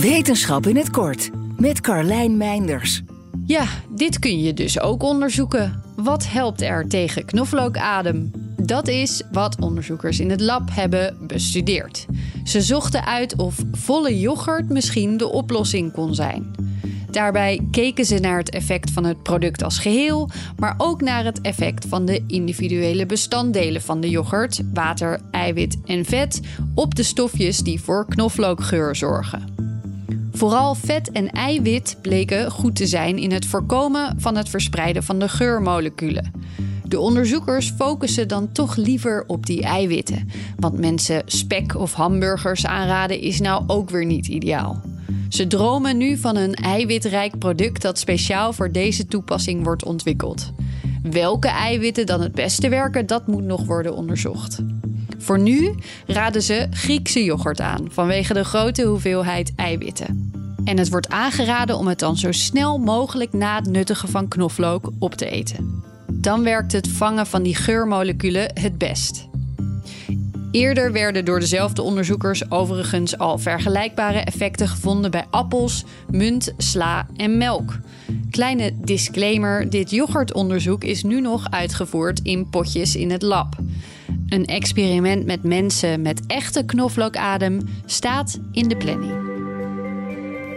Wetenschap in het kort met Carlijn Meinders. Ja, dit kun je dus ook onderzoeken. Wat helpt er tegen knoflookadem? Dat is wat onderzoekers in het lab hebben bestudeerd. Ze zochten uit of volle yoghurt misschien de oplossing kon zijn. Daarbij keken ze naar het effect van het product als geheel, maar ook naar het effect van de individuele bestanddelen van de yoghurt, water, eiwit en vet, op de stofjes die voor knoflookgeur zorgen. Vooral vet en eiwit bleken goed te zijn in het voorkomen van het verspreiden van de geurmoleculen. De onderzoekers focussen dan toch liever op die eiwitten, want mensen spek of hamburgers aanraden is nou ook weer niet ideaal. Ze dromen nu van een eiwitrijk product dat speciaal voor deze toepassing wordt ontwikkeld. Welke eiwitten dan het beste werken, dat moet nog worden onderzocht. Voor nu raden ze Griekse yoghurt aan vanwege de grote hoeveelheid eiwitten. En het wordt aangeraden om het dan zo snel mogelijk na het nuttigen van knoflook op te eten. Dan werkt het vangen van die geurmoleculen het best. Eerder werden door dezelfde onderzoekers overigens al vergelijkbare effecten gevonden bij appels, munt, sla en melk. Kleine disclaimer: dit yoghurtonderzoek is nu nog uitgevoerd in potjes in het lab. Een experiment met mensen met echte knoflookadem staat in de planning.